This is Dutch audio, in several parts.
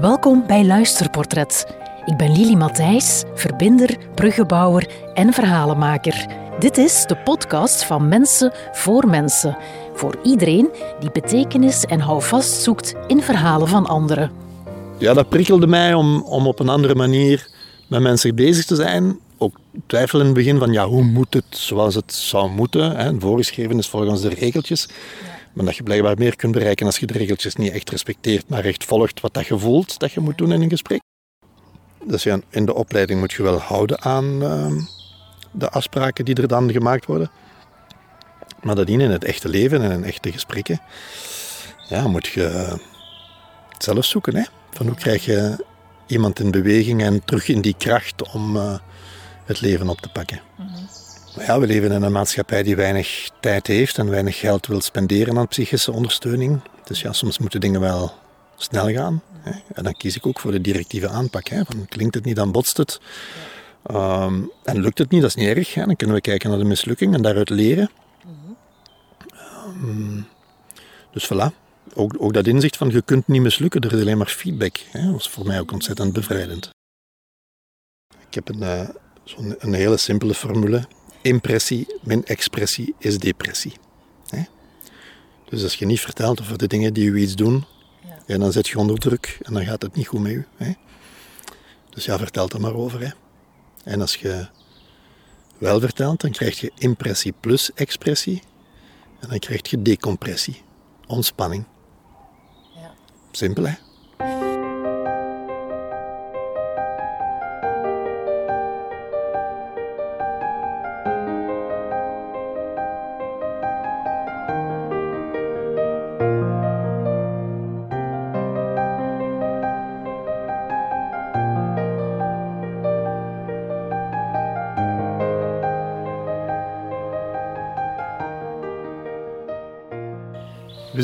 Welkom bij Luisterportret. Ik ben Lili Matthijs, verbinder, bruggenbouwer en verhalenmaker. Dit is de podcast van Mensen voor Mensen. Voor iedereen die betekenis en houvast zoekt in verhalen van anderen. Ja, dat prikkelde mij om, om op een andere manier met mensen bezig te zijn. Ook twijfel in het begin van ja, hoe moet het zoals het zou moeten. Hè? Voorgeschreven is volgens de regeltjes. Maar dat je blijkbaar meer kunt bereiken als je de regeltjes niet echt respecteert, maar echt volgt wat dat je voelt dat je moet doen in een gesprek. Dus ja, in de opleiding moet je wel houden aan ehm, de afspraken die er dan gemaakt worden. Maar dat in het echte leven en in echte gesprekken, ja, moet je het zelf zoeken. Hè? Van hoe krijg je iemand in beweging en terug in die kracht om uh, het leven op te pakken. Maar ja, we leven in een maatschappij die weinig tijd heeft en weinig geld wil spenderen aan psychische ondersteuning. Dus ja, soms moeten dingen wel snel gaan. Hè? En dan kies ik ook voor de directieve aanpak. Hè? Klinkt het niet, dan botst het. Um, en lukt het niet, dat is niet erg. Hè? Dan kunnen we kijken naar de mislukking en daaruit leren. Um, dus voilà. Ook, ook, dat inzicht van je kunt niet mislukken, er is alleen maar feedback. Hè? was voor mij ook ontzettend bevrijdend. Ik heb een, zo'n een hele simpele formule. Impressie min expressie is depressie. Hè? Dus als je niet vertelt over de dingen die u iets doen, ja. ja. dan zet je onder druk en dan gaat het niet goed met u. Hè? Dus ja, vertel er maar over. Hè? En als je wel vertelt, dan krijg je impressie plus expressie. En dan krijg je decompressie, ontspanning. Ja. Simpel, hè?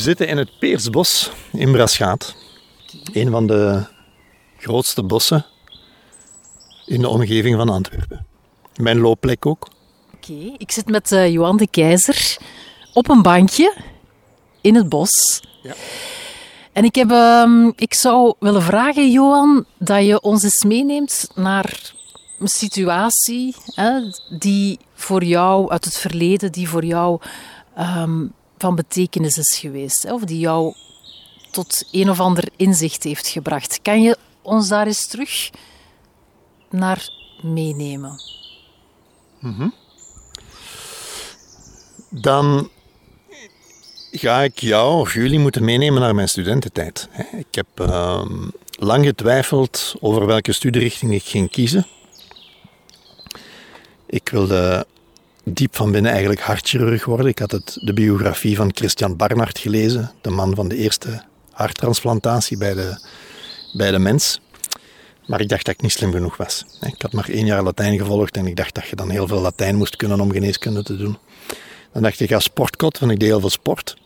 Zitten in het Peersbos in Braschaat. Een van de grootste bossen in de omgeving van Antwerpen. Mijn loopplek ook. Oké, okay. ik zit met uh, Johan de Keizer op een bankje in het bos. Ja. En ik, heb, uh, ik zou willen vragen, Johan, dat je ons eens meeneemt naar een situatie hè, die voor jou uit het verleden, die voor jou um, van betekenis is geweest, of die jou tot een of ander inzicht heeft gebracht. Kan je ons daar eens terug naar meenemen? -hmm. Dan ga ik jou of jullie moeten meenemen naar mijn studententijd. Ik heb uh, lang getwijfeld over welke studierichting ik ging kiezen. Ik wilde diep van binnen eigenlijk hartchirurg worden. Ik had het, de biografie van Christian Barnard gelezen, de man van de eerste harttransplantatie bij de, bij de mens. Maar ik dacht dat ik niet slim genoeg was. Ik had maar één jaar Latijn gevolgd en ik dacht dat je dan heel veel Latijn moest kunnen om geneeskunde te doen. Dan dacht ik, ja, sportkot, want ik deed heel veel sport.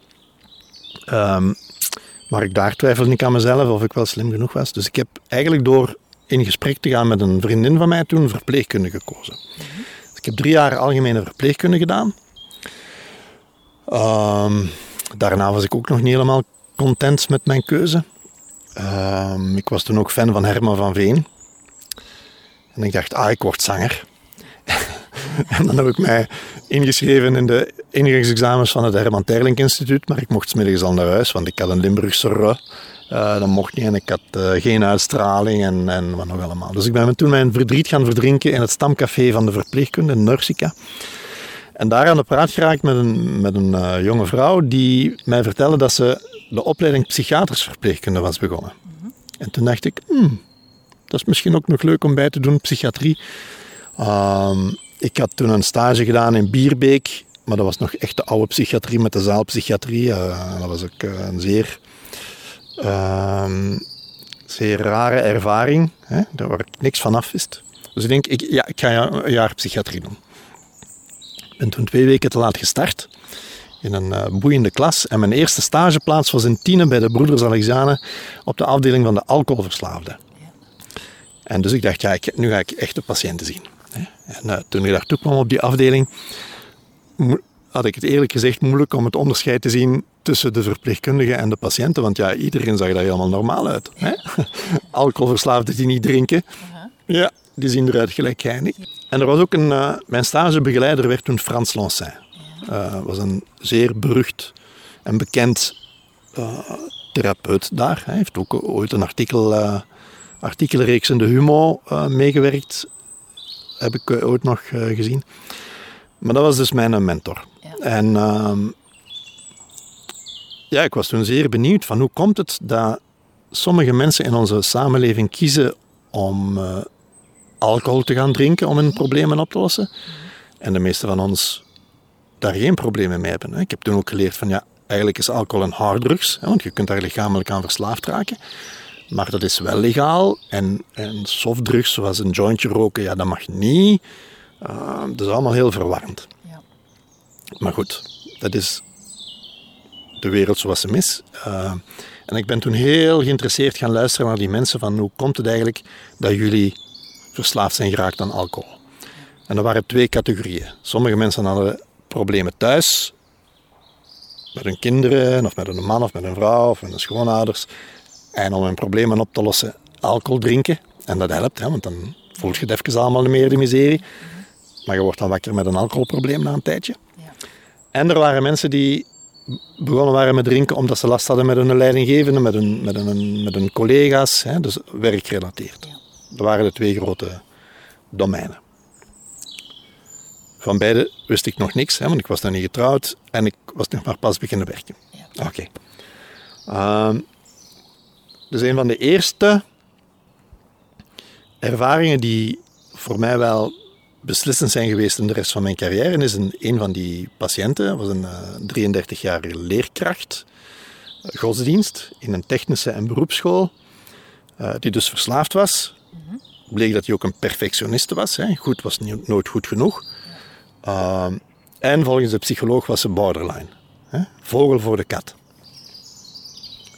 Um, maar ik daar twijfelde ik aan mezelf of ik wel slim genoeg was. Dus ik heb eigenlijk door in gesprek te gaan met een vriendin van mij toen verpleegkunde gekozen. Ik heb drie jaar algemene verpleegkunde gedaan. Um, daarna was ik ook nog niet helemaal content met mijn keuze. Um, ik was toen ook fan van Herman van Veen. En ik dacht, ah, ik word zanger. en dan heb ik mij ingeschreven in de ingangsexamens van het Herman Terlink Instituut. Maar ik mocht smiddags al naar huis, want ik had een Limburgse. Uh, dat mocht niet en ik had uh, geen uitstraling en, en wat nog allemaal. Dus ik ben toen mijn verdriet gaan verdrinken in het stamcafé van de verpleegkunde, Nursica. En daar aan de praat geraakt met een, met een uh, jonge vrouw die mij vertelde dat ze de opleiding psychiaters verpleegkunde was begonnen. En toen dacht ik, hmm, dat is misschien ook nog leuk om bij te doen, psychiatrie. Ehm, ik had toen een stage gedaan in Bierbeek, maar dat was nog echt de oude psychiatrie met de zaalpsychiatrie. dat was ook een zeer Um, zeer rare ervaring, hè, waar ik niks van af wist. Dus ik denk, ik, ja, ik ga een jaar psychiatrie doen. Ik ben toen twee weken te laat gestart in een uh, boeiende klas. En mijn eerste stageplaats was in Tiene bij de Broeders Alexanen op de afdeling van de alcoholverslaafden. En dus ik dacht, ja, ik, nu ga ik echte patiënten zien. Hè. En uh, toen ik daartoe kwam op die afdeling, had ik het eerlijk gezegd moeilijk om het onderscheid te zien tussen de verpleegkundigen en de patiënten. Want ja, iedereen zag daar helemaal normaal uit. Hè? Alcoholverslaafden die niet drinken, ja, die zien eruit gelijk geinig. En er was ook een... Uh, mijn stagebegeleider werd toen Frans Lancin. Uh, was een zeer berucht en bekend uh, therapeut daar. Hij heeft ook ooit een artikel, uh, artikelreeks in de Humo meegewerkt. Heb ik ooit nog gezien. Maar dat was dus mijn mentor. En ehm, ja, ik was toen zeer benieuwd van hoe komt het dat sommige mensen in onze samenleving kiezen om alcohol te gaan drinken om hun problemen op te lossen. En de meeste van ons daar geen problemen mee hebben. Ik heb toen ook geleerd van ja, eigenlijk is alcohol een harddrugs, want je kunt daar lichamelijk aan verslaafd raken. Maar dat is wel legaal. En, en softdrugs, zoals een jointje roken, ja, dat mag niet. Uh, dat is allemaal heel verwarrend. Maar goed, dat is de wereld zoals ze is. Uh, en ik ben toen heel geïnteresseerd gaan luisteren naar die mensen van hoe komt het eigenlijk dat jullie verslaafd zijn geraakt aan alcohol. En er waren twee categorieën. Sommige mensen hadden problemen thuis, met hun kinderen, of met een man of met een vrouw, of met hun schoonouders. En om hun problemen op te lossen, alcohol drinken. En dat helpt, hè, want dan voelt je het even allemaal meer de miserie. Maar je wordt dan wakker met een alcoholprobleem na een tijdje. En er waren mensen die begonnen waren met drinken omdat ze last hadden met hun leidinggevende, met hun, met hun, met hun collega's, hè, dus werkgerelateerd. Dat waren de twee grote domeinen. Van beide wist ik nog niks, hè, want ik was dan niet getrouwd en ik was nog maar pas beginnen werken. Ja. Oké. Okay. Uh, dus een van de eerste ervaringen die voor mij wel beslissend zijn geweest in de rest van mijn carrière is een, een van die patiënten, was een uh, 33-jarige leerkracht, godsdienst, in een technische en beroepsschool, uh, die dus verslaafd was bleek dat hij ook een perfectioniste was. Hè. Goed was nooit goed genoeg. Uh, en volgens de psycholoog was ze borderline. Hè. Vogel voor de kat.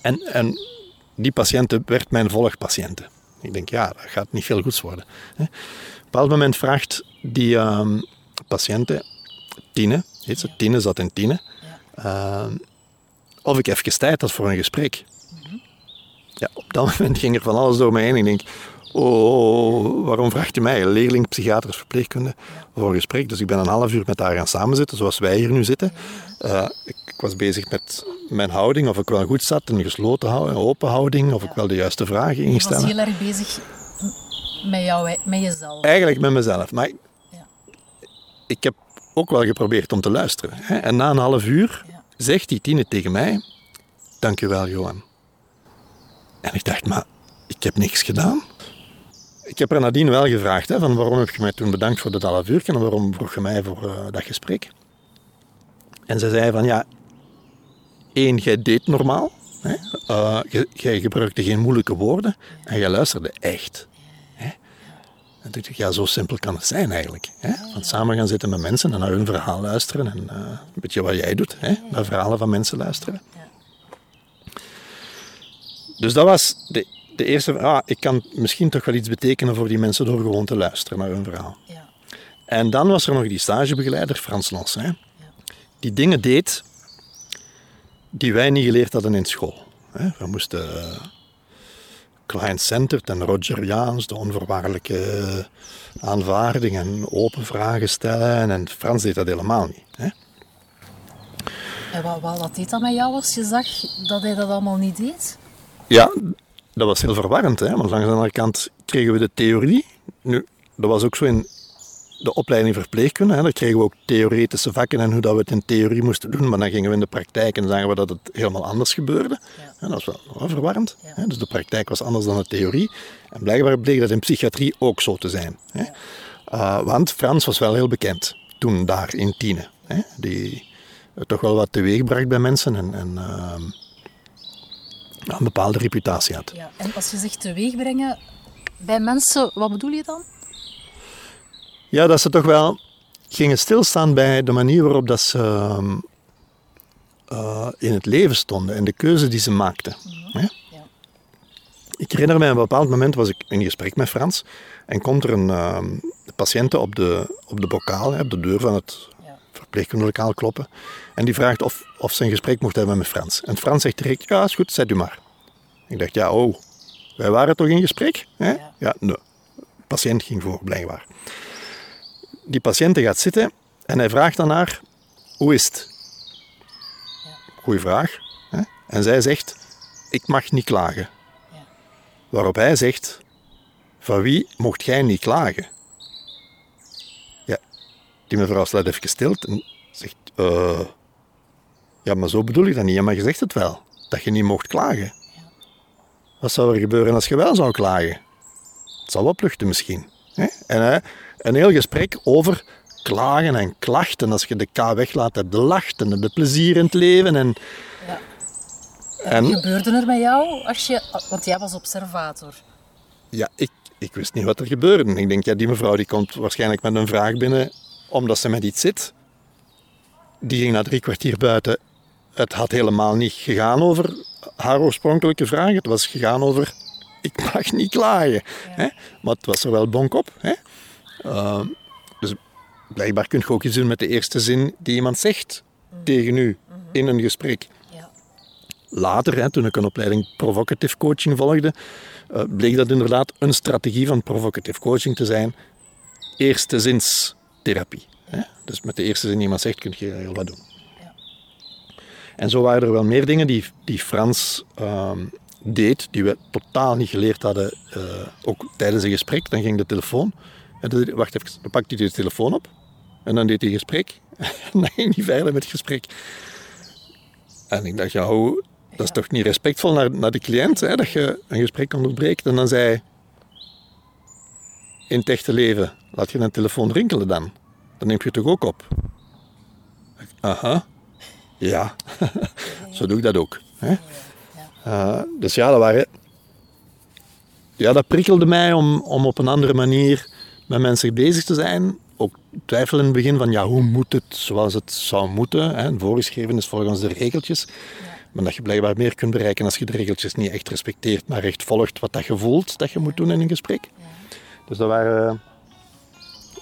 En, en die patiënte werd mijn volgpatiënte. Ik denk, ja, dat gaat niet veel goeds worden. Hè. Op een bepaald moment vraagt die um, patiënte, Tine, heet ze, Tine zat in Tine, uh, of ik even tijd had voor een gesprek. Mhm. Ja, op dat moment ging er van alles door me heen. Ik denk, Oh, waarom vraagt u mij, leerling psychiatrisch verpleegkunde, voor een gesprek? Dus ik ben een half uur met haar gaan samenzitten, zoals wij hier nu zitten. Uh, ik, ik, was bezig met mijn houding, of ik wel goed zat, een gesloten houding, een open houding, of ik wel de juiste vragen stellen. Je was heel erg bezig met, jou, met jezelf. Eigenlijk met mezelf. Maar ja. ik heb ook wel geprobeerd om te luisteren. Hè? En na een half uur zegt die Tine tegen mij, dankjewel Johan. En ik dacht, maar ik heb niks gedaan. Ik heb er nadien wel gevraagd, hè, van waarom heb je mij toen bedankt voor dat half uur en waarom vroeg je mij voor uh, dat gesprek? En ze zei van, ja, één, jij deed normaal. Hè? Uh, jij gebruikte geen moeilijke woorden en jij luisterde echt. Hè? En dacht ik, ja, zo simpel kan het zijn eigenlijk. Hè? Van samen gaan zitten met mensen en naar hun verhaal luisteren en uh, een beetje wat jij doet, hè? naar verhalen van mensen luisteren. Dus dat was de de eerste, ah, ik kan misschien toch wel iets betekenen voor die mensen door gewoon te luisteren naar hun verhaal. Ja. En dan was er nog die stagebegeleider, Frans Lancin, ja. die dingen deed die wij niet geleerd hadden in school. We moesten uh, client-centered en Rogeriaans, de onvoorwaardelijke aanvaarding en open vragen stellen. En Frans deed dat helemaal niet. Hè? En wat, wat, wat deed dat met jou als je zag dat hij dat allemaal niet deed? Ja, dat was heel verwarrend, hè? want langs de andere kant kregen we de theorie. Nu, dat was ook zo in de opleiding verpleegkunde. Hè. Daar kregen we ook theoretische vakken en hoe dat we het in theorie moesten doen. Maar dan gingen we in de praktijk en zagen we dat het helemaal anders gebeurde. Ja. dat was wel, verwarrend. Hè. Dus de praktijk was anders dan de theorie. En blijkbaar bleek dat in psychiatrie ook zo te zijn. Hè. Uh, want Frans was wel heel bekend toen daar in Tiene. Hè. Die toch wel wat teweeg bij mensen. En, en uh, een bepaalde reputatie had. Ja, en als je zegt teweeg brengen bij mensen, wat bedoel je dan? Ja, dat ze toch wel gingen stilstaan bij de manier waarop dat ze uh, in het leven stonden en de keuze die ze maakten. Mhm. ja? Ik herinner me, op een bepaald moment was ik in gesprek met Frans en komt er een uh, patiënt op de, op de bokaal, op de deur van het verpleegkundige kloppen. En die vraagt of, of ze een gesprek mocht hebben met Frans. En Frans zegt direct, ja, is goed, zet u maar. Ik dacht, ja, oh, wij waren toch in gesprek? Hè? Ja. ja, nee. De patiënt ging voor, blijkbaar. Die patiënt gaat zitten en hij vraagt dan haar, hoe is het? Goeie vraag. Hè? En zij zegt, ik mag niet klagen. Ja. Waarop hij zegt, van wie mocht jij niet klagen? Ja, die mevrouw slaat even gestild en zegt, uh, ja, maar zo bedoel ik dat niet. Ja, maar je zegt het wel, dat je niet mocht klagen. Wat zou er gebeuren als je wel zou klagen? Het zal opluchten misschien. Hè? En hè, een heel gesprek over klagen en klachten. Als je de K weglaat, heb je lacht en je plezier in het leven. En, ja. en, Wat gebeurde er met jou? Als je, want jij was observator. Ja, ik, ik wist niet wat er gebeurde. Ik denk, ja, die mevrouw die komt waarschijnlijk met een vraag binnen omdat ze met iets zit. Die ging na drie kwartier buiten. Het had helemaal niet gegaan over haar oorspronkelijke vraag. Het was gegaan over, ik mag niet klagen. Hè? Maar het was er wel bonk op. Hè? Uh, dus blijkbaar kun je ook iets doen met de eerste zin die iemand zegt mm. tegen u in een gesprek. Ja. Later, hè, toen ik een opleiding provocative coaching volgde, uh, bleek dat inderdaad een strategie van provocative coaching te zijn. Eerste zinstherapie. Hè? Dus met de eerste zin die iemand zegt, kun je heel wat doen. En zo waren er wel meer dingen die, die Frans ehm, deed, die we totaal niet geleerd hadden, uh, ook tijdens een gesprek. Dan ging de telefoon. En wacht even, dan pakte hij de telefoon op. En dan deed hij gesprek. en dan ging hij verder met het gesprek. En ik dacht, ja, hoe, dat is toch niet respectvol naar, naar de cliënt, hè, dat je een gesprek onderbreekt. En dan zei hij, in het echte leven, laat je een telefoon rinkelen dan. Dan neem je het toch ook op? Aha. Ja, zo doe ik dat ook. Hè? Uh, dus ja, dat waren... Ja, dat prikkelde mij om, om op een andere manier met mensen bezig te zijn. Ook twijfel in het begin van, ja, hoe moet het zoals het zou moeten? Hè? Voorgeschreven is volgens de regeltjes. Maar dat je blijkbaar meer kunt bereiken als je de regeltjes niet echt respecteert, maar echt volgt wat dat je voelt dat je moet doen in een gesprek. Dus dat waren...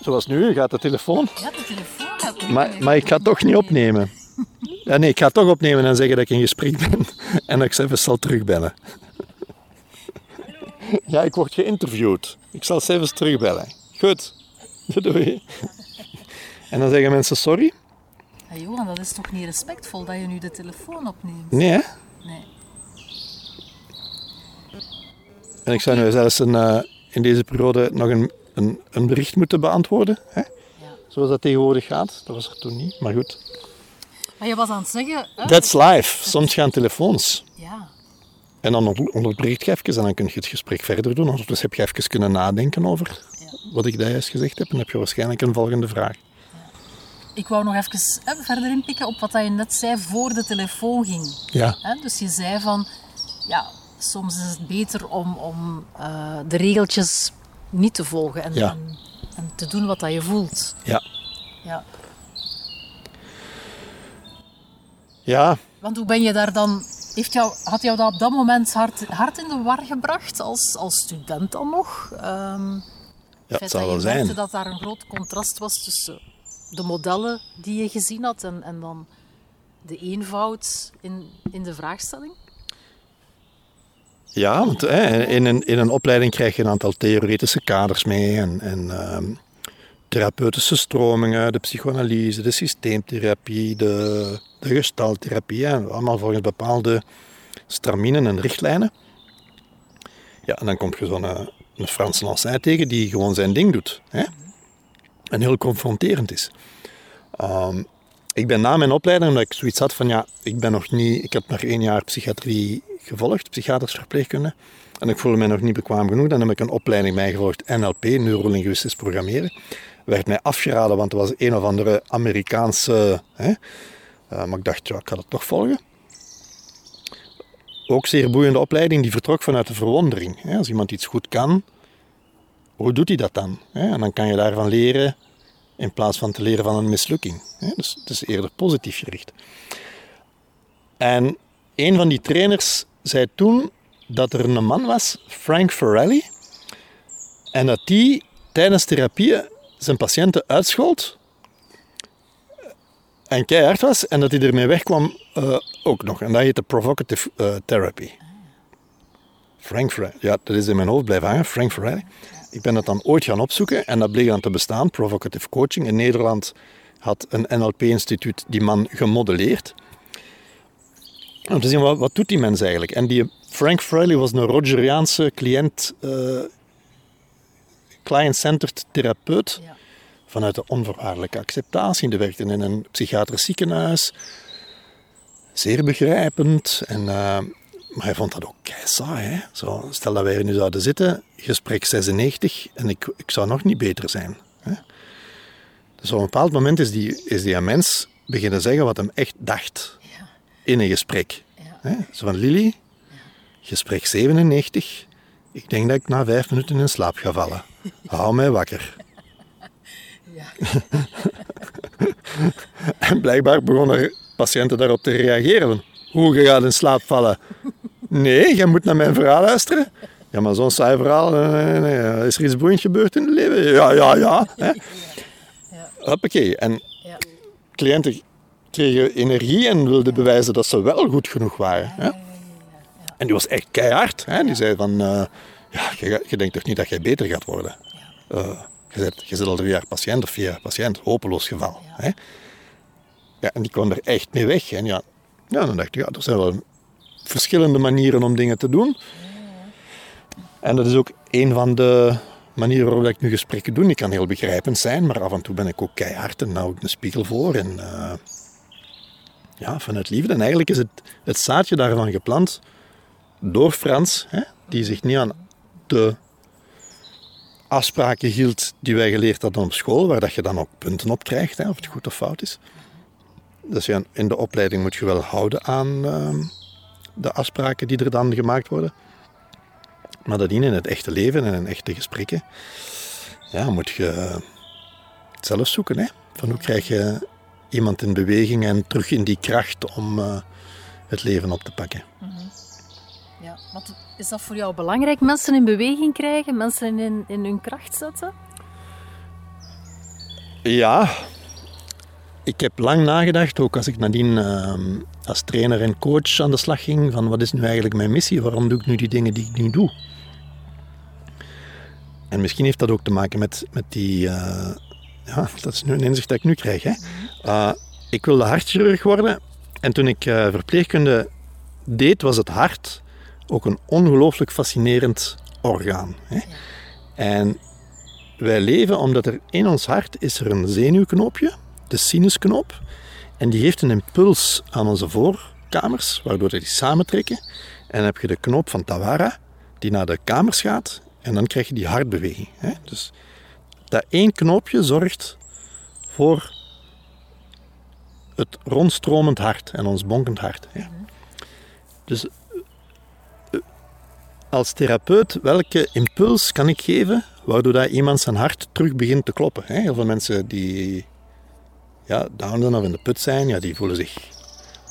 Zoals nu, gaat de telefoon. Ja, de telefoon gaat maar, maar ik ga het toch niet opnemen. Ja, nee, ik ga het toch opnemen en zeggen dat ik in gesprek ben. En dat ik ze even zal terugbellen. Ja, ik word geïnterviewd. Ik zal ze even terugbellen. Goed. Doei. En dan zeggen mensen sorry. Ja, Johan, dat is toch niet respectvol dat je nu de telefoon opneemt? Nee, hè? Nee. En ik zou nu zelfs een, uh, in deze periode nog een, een, een bericht moeten beantwoorden. Hè? Ja. Zoals dat tegenwoordig gaat. Dat was er toen niet, maar goed. Maar je was aan het zeggen... That's life. Soms gaan telefoons. Ja. En dan onderbreekt je even en dan kun je het gesprek verder doen. Ondertussen heb je even kunnen nadenken over. Wat ik daar juist gezegd heb. En dan heb je waarschijnlijk een volgende vraag. Ik wou nog even hè, verder inpikken op wat je net zei voor de telefoon ging. Ja. Dus je zei van... Ja, soms is het beter om, om uh, de regeltjes niet te volgen en, ja. en, en, te doen wat dat je voelt. Ja. Ja. Ja. Want hoe ben je daar dan... Heeft jou, had jou dat op dat moment hard, hard in de war gebracht, als, als student dan nog? Um, ja, het zou wel zijn. dat daar een groot contrast was tussen de modellen die je gezien had en, en dan de eenvoud in, in de vraagstelling? Ja, want hè, in, een, in een opleiding krijg je een aantal theoretische kaders mee en, en uh, therapeutische stromingen, de psychoanalyse, de systeemtherapie, de de gestaltherapie, allemaal volgens bepaalde straminen en richtlijnen. Ja, en dan komt je zo'n eh, een Frans Lancin tegen die gewoon zijn ding doet. Hè? En heel confronterend is. Um, ik ben na mijn opleiding, omdat ik zoiets had van ja, ik ben nog niet, ik heb maar één jaar psychiatrie gevolgd, psychiatrische verpleegkunde. En ik voelde mij nog niet bekwaam genoeg. Dan heb ik een opleiding bijgevolgd, NLP, neurolinguistisch programmeren. Werd mij afgeraden, want er was een of andere Amerikaanse hè, uh, maar ik dacht, ja, ik ga dat toch volgen. Ook zeer boeiende opleiding, die vertrok vanuit de verwondering. Als iemand iets goed kan, hoe doet hij dat dan? En dan kan je daarvan leren in plaats van te leren van een mislukking. Dus het is eerder positief gericht. En een van die trainers zei toen dat er een man was, Frank Farrelly, en dat die tijdens therapie zijn patiënten uitschold en keihard was en dat hij ermee wegkwam uh, ook nog. En dat heette provocative uh, therapy. Frank Ferrari, ja, dat is in mijn hoofd blijven hangen, Frank Ferrari. Ik ben dat dan ooit gaan opzoeken en dat bleek dan te bestaan, provocative coaching. In Nederland had een NLP-instituut die man gemodelleerd. Om te zien, wat, wat doet die mens eigenlijk? En die Frank Ferrari was een Rogeriaanse cliënt, uh, client-centered therapeut. Ja vanuit de onvoorwaardelijke acceptatie. Die werkte in een psychiatrisch ziekenhuis. Zeer begrijpend. En, uh, maar hij vond dat ook kei saai. Hè? Zo, stel dat wij hier nu zouden zitten, gesprek 96, en ik, ik zou nog niet beter zijn. Hè? Dus op een bepaald moment is die, is die mens beginnen zeggen wat hem echt dacht ja. in een gesprek. Ja. Hè? Zo van Lily, ja. gesprek 97. Ik denk dat ik na vijf minuten in slaap ga vallen. Hou mij wakker. en blijkbaar begonnen patiënten daarop te reageren. Hoe, je gaat in slaap vallen? Nee, je moet naar mijn verhaal luisteren. Ja, maar zo'n saai verhaal, nee, nee, is er iets boeiend gebeurd in het leven? Ja, ja, ja. Hè? Hoppakee. En cliënten kregen energie en wilden bewijzen dat ze wel goed genoeg waren. Hè? En die was echt keihard. Hè? Die zei van, uh, ja, je, je, denkt toch niet dat jij beter gaat worden? Uh, je zit, je al drie jaar patiënt of vier jaar patiënt, hopeloos geval. Hè? Ja, en die kwam er echt mee weg. En ja, ja, dan dacht ik, ja, er zijn wel verschillende manieren om dingen te doen. En dat is ook een van de manieren waarop ik nu gesprekken doe. Ik kan heel begrijpend zijn, maar af en toe ben ik ook keihard en hou ik een spiegel voor. En uh, ja, vanuit liefde. En eigenlijk is het, het zaadje daarvan geplant door Frans, hè, die zich niet aan de afspraken hield die wij geleerd hadden op school, waar dat je dan ook punten op krijgt, hè, of het goed of fout is. Dus ja, in de opleiding moet je wel houden aan ehm, de afspraken die er dan gemaakt worden. Maar dat in het echte leven en in echte gesprekken, ja, moet je het zelf zoeken. Hè? Van hoe krijg je iemand in beweging en terug in die kracht om uh, het leven op te pakken. Mm -hmm. Ja, wat is dat voor jou belangrijk? Mensen in beweging krijgen, mensen in, in hun kracht zetten? Ja, ik heb lang nagedacht, ook als ik nadien uh, als trainer en coach aan de slag ging, van wat is nu eigenlijk mijn missie? Waarom doe ik nu die dingen die ik nu doe? En misschien heeft dat ook te maken met, met die... Uh, ja, dat is nu een inzicht dat ik nu krijg. Hè. Uh, ik wilde hartchirurg worden en toen ik uh, verpleegkunde deed, was het hart ook een ongelooflijk fascinerend orgaan. Hè? En wij leven omdat er in ons hart is er een zenuwknoopje, de sinusknop, en die geeft een impuls aan onze voorkamers, waardoor die samentrekken. En dan heb je de knoop van Tawara, die naar de kamers gaat, en dan krijg je die hartbeweging. Hè? Dus dat één knoopje zorgt voor het rondstromend hart en ons bonkend hart. Hè? Dus als therapeut, welke impuls kan ik geven waardoor dat iemand zijn hart terug begint te kloppen? Heel veel mensen die ja, down of in de put zijn, ja, die voelen zich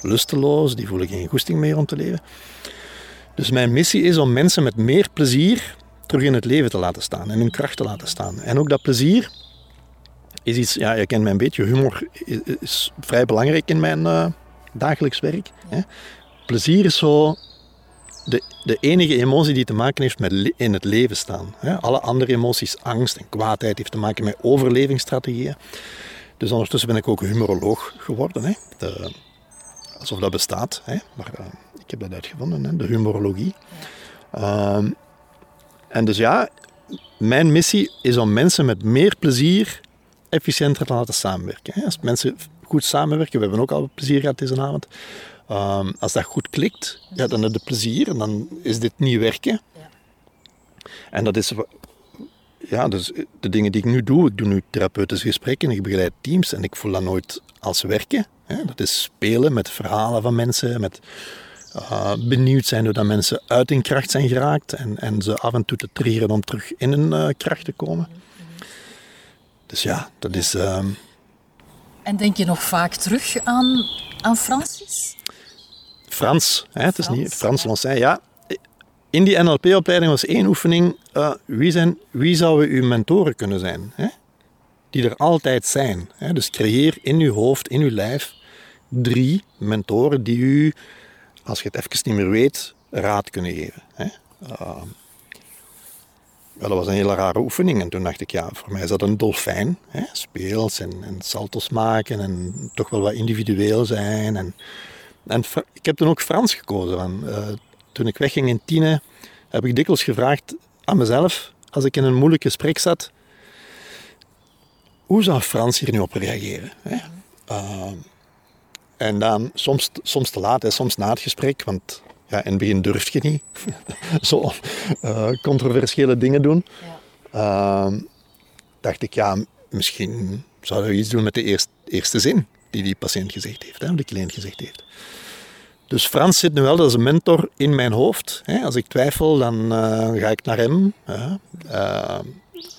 lusteloos, die voelen geen goesting meer om te leven. Dus mijn missie is om mensen met meer plezier terug in het leven te laten staan en hun kracht te laten staan. En ook dat plezier is iets, ja, je kent mij een beetje, humor is vrij belangrijk in mijn uh, dagelijks werk. Hè. Plezier is zo de, de enige emotie die te maken heeft met in het leven staan. Alle andere emoties, angst en kwaadheid, heeft te maken met overlevingsstrategieën. Dus ondertussen ben ik ook humoroloog geworden. Hè? De, alsof dat bestaat. Hè? Maar uh, ik heb dat uitgevonden, hè? de humorologie. Uh, en dus ja, mijn missie is om mensen met meer plezier efficiënter te laten samenwerken. Hè? Als mensen goed samenwerken, we hebben ook al plezier gehad deze avond, Um, als dat goed klikt, ja, dan heb je plezier en dan is dit niet werken. Ja. En dat is ja, dus de dingen die ik nu doe. Ik doe nu therapeutische gesprekken, ik begeleid teams en ik voel dat nooit als werken. Hè. Dat is spelen met verhalen van mensen, met uh, benieuwd zijn hoe dat mensen uit hun kracht zijn geraakt en, en ze af en toe te triggeren om terug in hun uh, kracht te komen. Dus ja, dat is. Uh... En denk je nog vaak terug aan, aan Francis? Frans, hè, het is niet Frans Lancin, ja. In die NLP-opleiding was één oefening, uh, wie, zijn, wie zouden uw mentoren kunnen zijn? Hè? die er altijd zijn. Dus creëer in uw hoofd, in uw lijf, drie mentoren die u, als je het even niet meer weet, raad kunnen geven. Uh, wel, dat was een hele rare oefening. En toen dacht ik, ja, voor mij is dat een dolfijn. Hè? Speels en, en saltos maken en toch wel wat individueel zijn. En, en ik heb toen ook Frans gekozen. Uh, toen ik wegging in Tiene, heb ik dikwijls gevraagd aan mezelf, als ik in een moeilijk gesprek zat, hoe zou Frans hier nu op reageren? Hè? Uh, en dan soms, soms te laat, hè, soms na het gesprek, want ja, in het begin durf je niet zo uh, controversiële dingen doen. Ja. Uh, dacht ik, ja, misschien zouden we iets doen met de eerste, eerste zin die die patiënt gezegd heeft, hè, of de cliënt gezegd heeft. Dus Frans zit nu wel als een mentor in mijn hoofd. Als ik twijfel, dan uh, ga ik naar hem. Uh,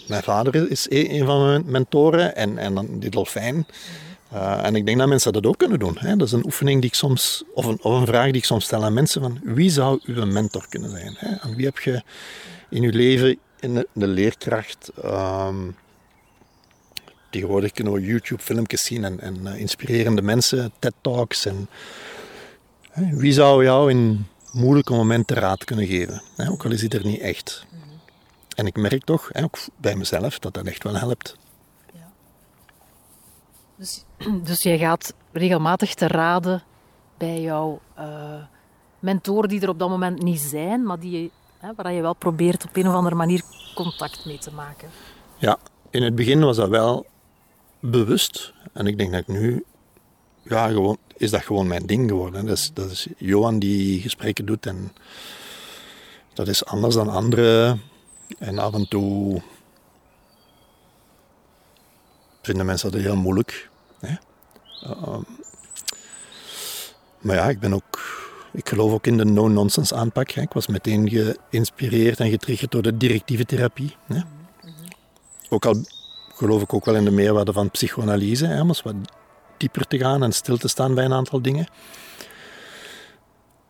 mijn vader is een van mijn mentoren en, en dan die dolfijn. Uh, en ik denk dat mensen dat ook kunnen doen. Hè. Dat is een oefening die ik soms, of een, of een vraag die ik soms stel aan mensen: van wie zou uw mentor kunnen zijn? Hè? Aan wie heb je in je leven in de, leerkracht? Um, tegenwoordig kunnen we YouTube-filmpjes zien en, en inspirerende mensen, TED-talks. En, wie zou jou in moeilijke momenten raad kunnen geven? Ook al is het er niet echt. En ik merk toch, ook bij mezelf, dat dat echt wel helpt. Dus, dus jij gaat regelmatig te raden bij jouw uh, mentoren die er op dat moment niet zijn, maar die, hè, waar je wel probeert op een of andere manier contact mee te maken. Ja, in het begin was dat wel bewust. En ik denk dat ik nu, ja, gewoon, is dat gewoon mijn ding geworden. Dat is, dat is Johan die gesprekken doet en dat is anders dan anderen. En af en toe vinden mensen dat heel moeilijk. Hè? Uh, maar ja, ik ben ook. Ik geloof ook in de no-nonsense aanpak. Hè. Ik was meteen geïnspireerd en getriggerd door de directieve therapie. Hè. Ook al geloof ik ook wel in de meerwaarde van psychoanalyse, hè, wat dieper te gaan en stil te staan bij een aantal dingen.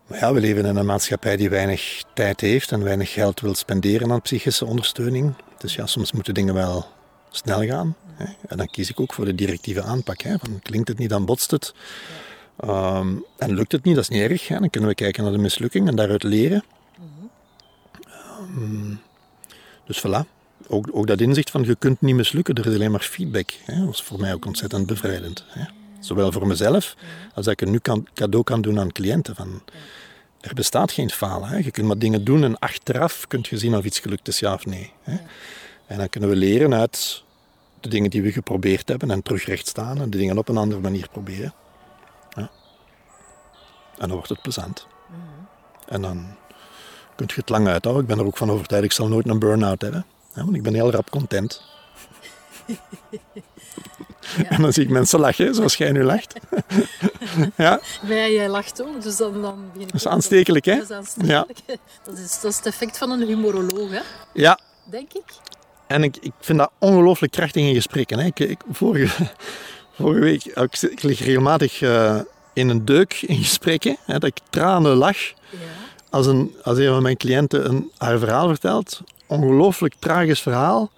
Maar ja, we leven in een maatschappij die weinig tijd heeft en weinig geld wil spenderen aan psychische ondersteuning. Dus ja, soms moeten dingen wel snel gaan. Hè. En dan kies ik ook voor de directieve aanpak. Hè. Van, klinkt het niet, dan botst het. Um, en lukt het niet, dat is niet erg. Hè. Dan kunnen we kijken naar de mislukking en daaruit leren. Um, dus voilà. Ook, ook, dat inzicht van je kunt niet mislukken, er is alleen maar feedback. Hè. Dat is voor mij ook ontzettend bevrijdend. Hè. Zowel voor mezelf als dat ik er nu kan, cadeau kan doen aan cliënten. Van, er bestaat geen falen. Hè. Je kunt maar dingen doen en achteraf kun je zien of iets gelukt is, ja of nee. Hè. En dan kunnen we leren uit de dingen die we geprobeerd hebben en terug recht staan en de dingen op een andere manier proberen. Ja. En dan wordt het plezant. -hmm. En dan kun je het lang uithouden. Ik ben er ook van overtuigd, ik zal nooit een burn-out hebben. Ja, want ik ben heel rap content. Ja. En dan zie ik mensen lachen, zoals jij nu lacht. ja. Maar jij lacht ook, dus dan, dan begin ik... Dat is aanstekelijk, hè? Dat is aanstekelijk. Ja. Dat, is, dat is het effect van een humoroloog, hè? Ja. Denk ik. En ik, ik vind dat ongelooflijk krachtig in gesprekken. Hè. Ik, ik, vorige, vorige week, ik, ik lig regelmatig uh, in een deuk in gesprekken, hè, dat ik tranen lach. Ja. Als, een, als een van mijn cliënten een, haar verhaal vertelt, ongelooflijk tragisch verhaal,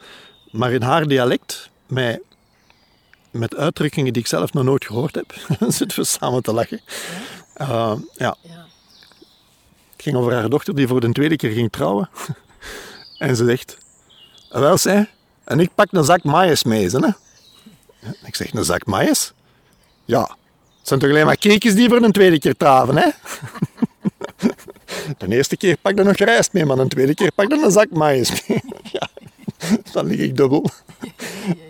maar in haar dialect, met, met uitdrukkingen die ik zelf nog nooit gehoord heb, zitten we samen te lachen. Ja. Uh, ja. ja. Het ging over haar dochter die voor de tweede keer ging trouwen. en ze zegt, wel, zei En ik pak een zak maïs mee, hè. Ik zeg, een zak maïs? Ja. Het zijn toch alleen maar keekjes die voor een tweede keer traven, hè? De eerste keer pak je nog rijst mee, maar de tweede keer pak je een zak maïs mee. Ja, dan lig ik dubbel.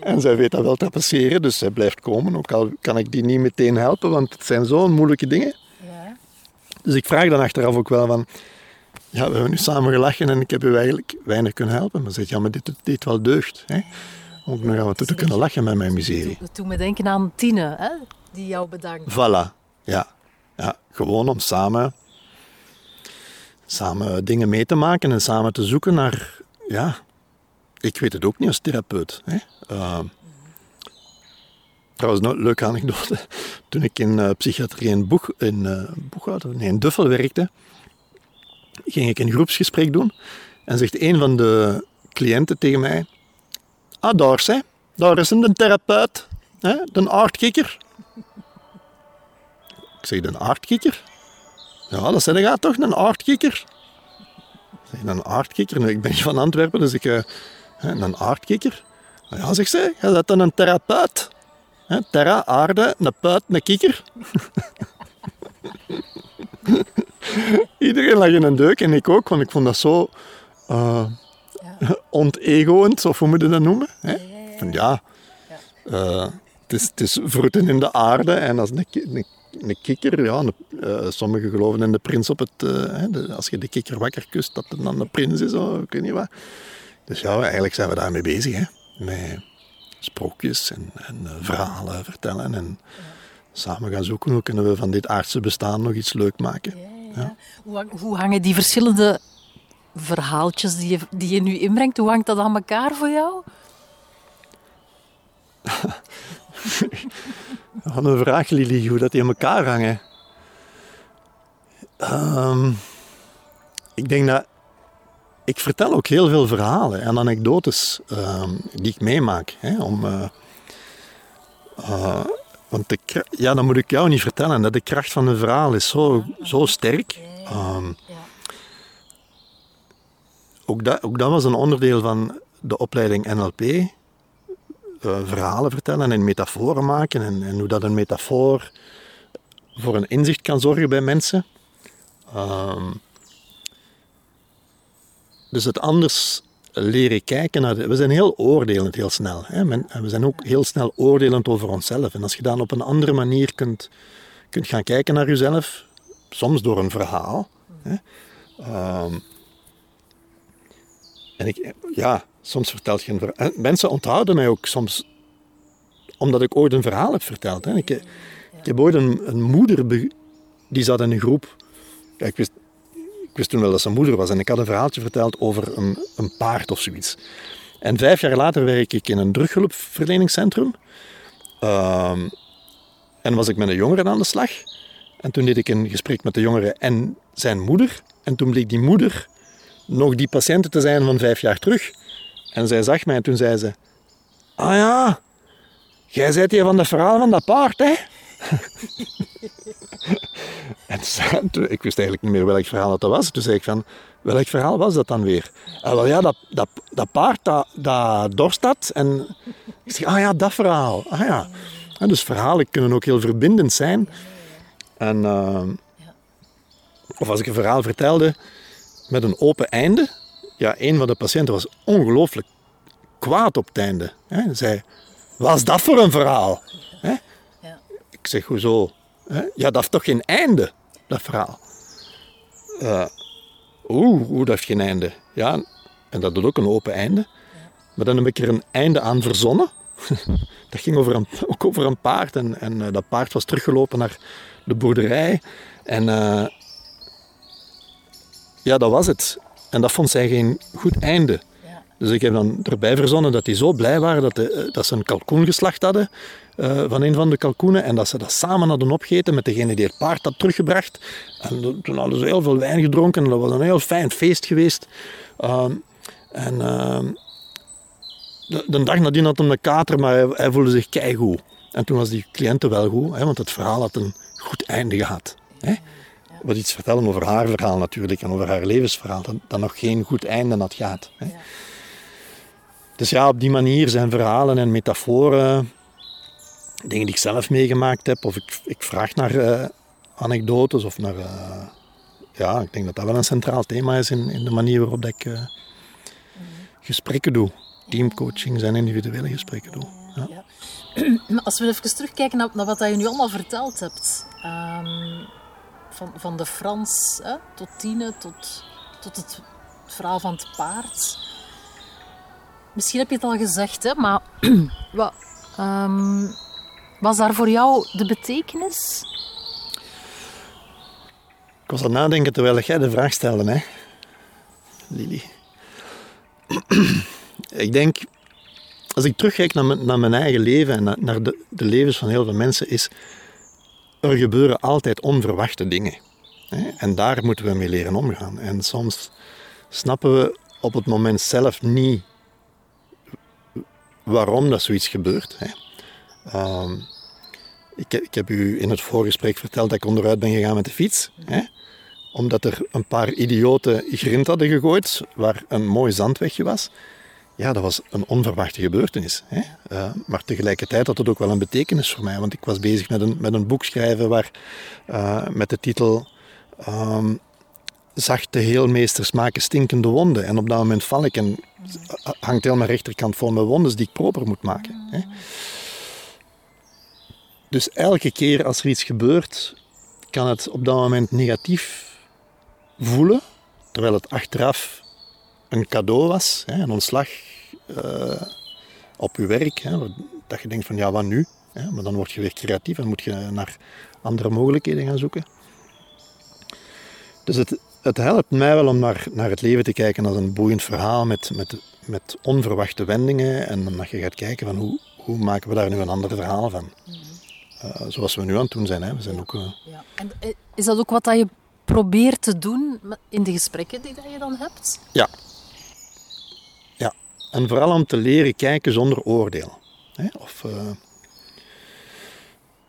En zij weet dat wel te passeren, dus zij blijft komen. Ook al kan ik die niet meteen helpen, want het zijn zo'n moeilijke dingen. Dus ik vraag dan achteraf ook wel van ja, we hebben nu samen gelachen en ik heb u eigenlijk weinig kunnen helpen. Maar zegt, ja, maar dit deed wel deugd. Hè? Om nog af te kunnen lachen met mijn miserie. Dat doet me denken aan Tine, hè? die jou bedankt. Voilà, ja. ja. Gewoon om samen, samen dingen mee te maken en samen te zoeken naar... Ja, ik weet het ook niet als therapeut. Hè? Uh, trouwens, een leuke anekdote. Toen ik in uh, psychiatrie in, Boeg, in, uh, nee, in Duffel werkte ging ik een groepsgesprek doen. En zegt een van de cliënten tegen mij: Ah, Dors, hè? daar is een therapeut, hè, de aardkikker. Ik zeg, een aardkikker? Ja, dat zei gaat toch, een aardkikker? Een aardkikker? ik ben van Antwerpen, dus ik... Uh, een aardkikker? Ja, zeg ze, je bent dan een therapeut. terra, aarde, een puit, een kikker. Iedereen lag in een deuk en ik ook, want ik vond dat zo uh, ja. ontegoend, of hoe moet je dat noemen? Van ja, uh, het, is, het is vroeten in de aarde en als een, een, een kikker, ja, uh, sommigen geloven in de prins op het, de, als je de kikker wakker kust, dat het dan de prins is, of ik weet niet wat. Dus ja, eigenlijk zijn we daarmee bezig, hè? met sprookjes en, en verhalen vertellen en samen gaan zoeken hoe kunnen we van dit aardse bestaan nog iets leuk maken. Ja. Hoe, hoe, hangen die verschillende verhaaltjes die je, die je nu inbrengt, hoe hangt dat aan elkaar voor jou? Wat een vraag, Lili, hoe dat die aan elkaar hangen. Um, ik denk dat ik vertel ook heel veel verhalen en anekdotes um, die ik meemaak. Hè, om, uh, uh, want de, ja, dat moet ik jou niet vertellen. Dat de kracht van een verhaal is zo, zo sterk. Um, ook, dat, ook dat was een onderdeel van de opleiding NLP. Uh, verhalen vertellen en metaforen maken. En, en, hoe dat een metafoor voor een inzicht kan zorgen bij mensen. Um, dus het anders leren kijken naar... De, we zijn heel oordelend heel snel. Hè? we zijn ook heel snel oordelend over onszelf. En als je dan op een andere manier kunt, kunt gaan kijken naar jezelf, soms door een verhaal... Hè? Ehm, en ik, ja, soms vertelt je een verhaal. Mensen onthouden mij ook soms omdat ik ooit een verhaal heb verteld. Hè. Ik, ik, heb ooit een, een moeder die zat in een groep. Ja, ik wist ik wist toen wel dat zijn moeder was en ik had een verhaaltje verteld over een, een paard of zoiets. En vijf jaar later werk ik in een drughulpverleningscentrum. Uh, en was ik met een jongere aan de slag. En toen deed ik een gesprek met de jongere en zijn moeder. En toen bleek die moeder nog die patiënten te zijn van vijf jaar terug. En zij zag mij en toen zei ze... Ah ja, jij zijt hier van het verhaal van dat paard, hè? en ik wist eigenlijk niet meer welk verhaal dat was. Toen zei ik van, welk verhaal was dat dan weer? Ah, wel ja, dat, dat, dat paard dat, dat dorst had. En ik zeg, ah ja, dat verhaal. Ah ja. En dus verhalen kunnen ook heel verbindend zijn. En, uh, of als ik een verhaal vertelde met een open einde. Ja, een van de patiënten was ongelooflijk kwaad op het einde. Hij zei, wat is dat voor een verhaal? Ik zeg, hoezo? Ja, dat heeft toch geen einde, dat verhaal? Uh, Oeh, dat heeft geen einde? Ja, en dat doet ook een open einde. Maar dan heb ik er een einde aan verzonnen. dat ging over een, ook over een paard. En, en uh, dat paard was teruggelopen naar de boerderij. En uh, ja, dat was het. En dat vond zij geen goed einde. Dus ik heb dan erbij verzonnen dat die zo blij waren dat, de, dat ze een kalkoen geslacht hadden. Eh, van een van de kalkoenen. En dat ze dat samen hadden opgegeten met degene die het paard had teruggebracht. En toen hadden ze heel veel wijn gedronken. En dat was een heel fijn feest geweest. Ehm, en ehm, de, de, dag nadien had hij een kater, maar hij, voelde zich keigoed. En toen was die cliënte wel goed, hè, want het verhaal had een goed einde gehad. Hè. Wat iets vertellen over haar verhaal natuurlijk en over haar levensverhaal, dat, dat nog geen goed einde had gehad. Hè. Dus ja, op die manier zijn verhalen en metaforen dingen die ik zelf meegemaakt heb, of ik, ik vraag naar uh, anekdotes of naar. Uh, ja, ik denk dat dat wel een centraal thema is in, in de manier waarop ik uh, gesprekken doe. Teamcoaching zijn individuele gesprekken doe. Ja. ja. Als we even terugkijken naar, naar wat je nu allemaal verteld hebt. Um, van, van de Frans hè, tot Tine, tot, tot het verhaal van het paard. Misschien heb je het al gezegd, hè, maar wat, um, was daar voor jou de betekenis? Ik was aan het nadenken terwijl jij de vraag stelde, hè, Lili. ik denk, als ik terugkijk naar mijn, naar mijn eigen leven en naar, de, de, levens van heel veel mensen, is er gebeuren altijd onverwachte dingen. En daar moeten we mee leren omgaan. En soms snappen we op het moment zelf niet waarom dat zoiets gebeurt. Ehm, ik, heb u in het voorgesprek verteld dat ik onderuit ben gegaan met de fiets. Omdat er een paar idioten grind hadden gegooid waar een mooi zandwegje was. Ja, dat was een onverwachte gebeurtenis. Hè. Uh, maar tegelijkertijd had het ook wel een betekenis voor mij. Want ik was bezig met een, met een boek schrijven waar, uh, met de titel um, Zachte heelmeesters maken stinkende wonden. En op dat moment val ik en hangt heel mijn rechterkant vol met wonden die ik proper moet maken. Hè. Dus elke keer als er iets gebeurt, kan het op dat moment negatief voelen, terwijl het achteraf een cadeau was, hè, een ontslag uh, op je werk. Hè, dat je denkt van ja, wat nu? Hè, maar dan word je weer creatief en moet je naar andere mogelijkheden gaan zoeken. Dus het, het helpt mij wel om naar, naar het leven te kijken als een boeiend verhaal met, met, met onverwachte wendingen. En dan dat je gaat kijken van hoe, hoe maken we daar nu een ander verhaal van. Uh, zoals we nu aan het doen zijn. Hè. We zijn ook, uh... ja. En is dat ook wat dat je probeert te doen in de gesprekken die dat je dan hebt? Ja. Ja. En vooral om te leren kijken zonder oordeel. Hè. Of, uh...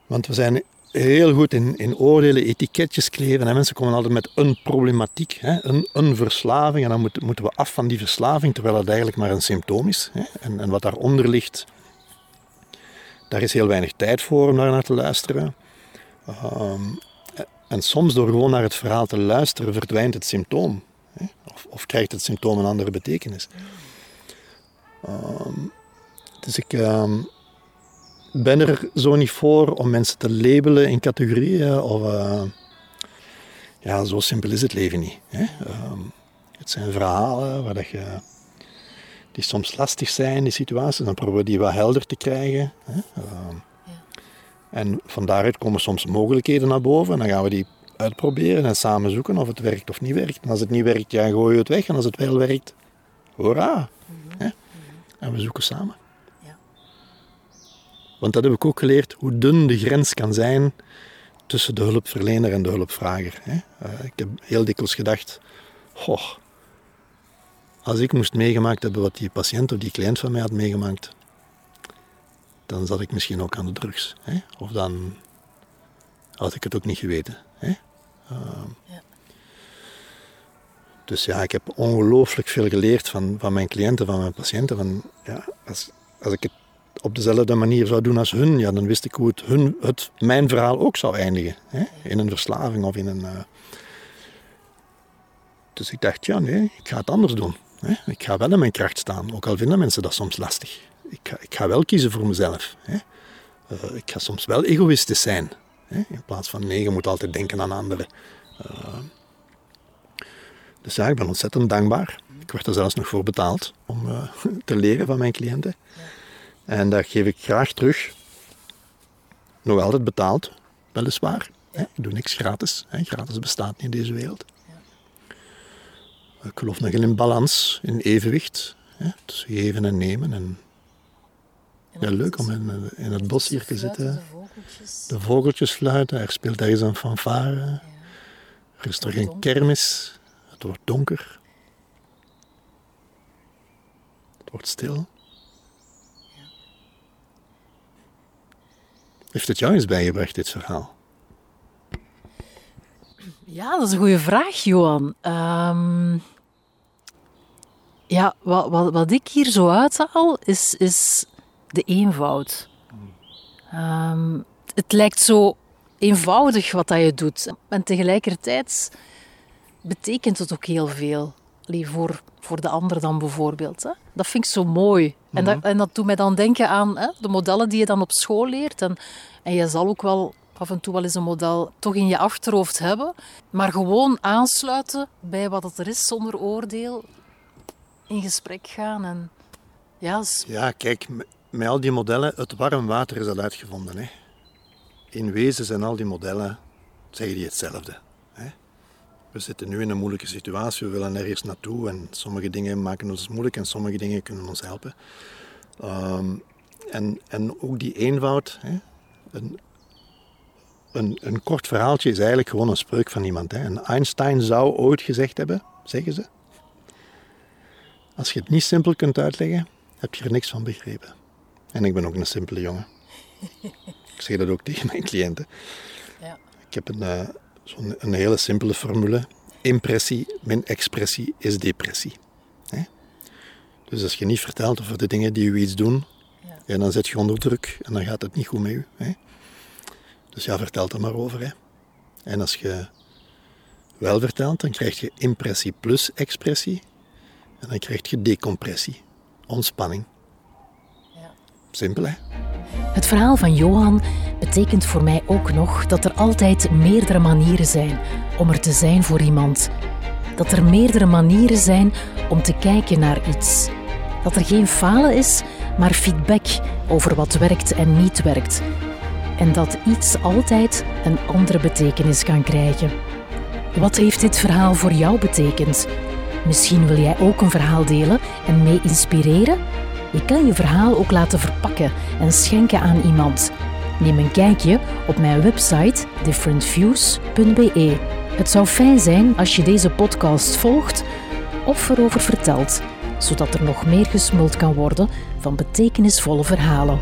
Want we zijn heel goed in, in oordelen, etiketjes kleven. En mensen komen altijd met een problematiek, hè, een, een verslaving. En dan moet, moeten we af van die verslaving, terwijl het eigenlijk maar een symptoom is. Hè. En, en wat daaronder ligt, daar is heel weinig tijd voor om daar naar te luisteren. Um, en soms door gewoon naar het verhaal te luisteren verdwijnt het symptoom. Of, of, krijgt het symptoom een andere betekenis. Um, dus ik um, ben er zo niet voor om mensen te labelen in categorieën. Of, uh, ja, zo simpel is het leven niet. Hè? het zijn verhalen waar dat je die soms lastig zijn, die situaties. Dan proberen we die wat helder te krijgen. Hè? Ja. En van daaruit komen soms mogelijkheden naar boven. En dan gaan we die uitproberen en samen zoeken of het werkt of niet werkt. En als het niet werkt, ja, gooien we het weg. En als het wel werkt, hoera. Mm -hmm. En we zoeken samen. Ja. Want dat heb ik ook geleerd, hoe dun de grens kan zijn tussen de hulpverlener en de hulpvrager. Hè? Uh, ik heb heel dikwijls gedacht, goh, als ik moest meegemaakt hebben wat die patiënt of die cliënt van mij had meegemaakt, dan zat ik misschien ook aan de drugs. Hè? Of dan had ik het ook niet geweten. Hè? Uh, ja. Dus ja, ik heb ongelooflijk veel geleerd van, van mijn cliënten, van mijn patiënten. Van, ja, als, als ik het op dezelfde manier zou doen als hun, ja, dan wist ik hoe het, hun, het mijn verhaal ook zou eindigen. Hè? In een verslaving of in een... Uh... Dus ik dacht, ja nee, ik ga het anders doen. Ik ga wel in mijn kracht staan, ook al vinden mensen dat soms lastig. Ik ga, ik ga wel kiezen voor mezelf. Uh, ik ga soms wel egoïstisch zijn. In plaats van nee, je moet altijd denken aan anderen. Uh, dus ja, ik ben ontzettend dankbaar. Ik werd er zelfs nog voor betaald om uh, te leren van mijn cliënten. En dat geef ik graag terug. Nog altijd betaald, weliswaar. Ik doe niks gratis. Gratis bestaat niet in deze wereld. Ik geloof nog in balans, in evenwicht. Hè, tussen geven en nemen. En, ja, leuk om in, in het bos hier te zitten. De vogeltjes. de vogeltjes fluiten. Er speelt ergens een fanfare. Er is toch geen kermis. Het wordt donker. Het wordt stil. Heeft het jou eens bijgebracht, dit verhaal? Ja, dat is een goede vraag, Johan. Um, ja, wat, wat, wat ik hier zo uithaal, is, is de eenvoud. Um, het lijkt zo eenvoudig wat dat je doet. En tegelijkertijd betekent het ook heel veel. Allee, voor, voor de ander dan bijvoorbeeld. Hè. Dat vind ik zo mooi. en, dat, mhm. en dat doet mij dan denken aan hè, de modellen die je dan op school leert. En, en je zal ook wel af en toe wel eens een model toch in je achterhoofd hebben. Maar gewoon aansluiten bij wat het er is zonder oordeel. In gesprek gaan. En, ja, ja, kijk, met al die modellen, het warm water is al uitgevonden. Hè. In wezen zijn al die modellen, zeggen die hetzelfde. We zitten nu in een moeilijke situatie, we willen ergens naartoe en sommige dingen maken ons moeilijk en sommige dingen kunnen ons helpen. Um, en, en ook die eenvoud, hè. Een, een, een, kort verhaaltje is eigenlijk gewoon een spreuk van iemand. Hè. En Einstein zou ooit gezegd hebben, zeggen ze, als je het niet simpel kunt uitleggen, heb je er niks van begrepen. En ik ben ook een simpele jongen. ik zeg dat ook tegen mijn cliënten. Ja. Ik heb een, uh, zo'n een hele simpele formule. Impressie min expressie is depressie. Dus als je niet vertelt over de dingen die u iets doen, ja. ja. dan zet je onder druk en dan gaat het niet goed met. Hè? Dus ja, vertel er maar over. Hè? En als je wel vertelt, dan krijg je impressie plus expressie. En dan krijg je decompressie, ontspanning. Ja. Simpel, hè? Het verhaal van Johan betekent voor mij ook nog dat er altijd meerdere manieren zijn om er te zijn voor iemand. Dat er meerdere manieren zijn om te kijken naar iets. Dat er geen falen is, maar feedback over wat werkt en niet werkt. En dat iets altijd een andere betekenis kan krijgen. Wat heeft dit verhaal voor jou betekend? Misschien wil jij ook een verhaal delen en mee inspireren? Je kan je verhaal ook laten verpakken en schenken aan iemand. Neem een kijkje op mijn website differentviews.be. Het zou fijn zijn als je deze podcast volgt of erover vertelt, zodat er nog meer gesmuld kan worden van betekenisvolle verhalen.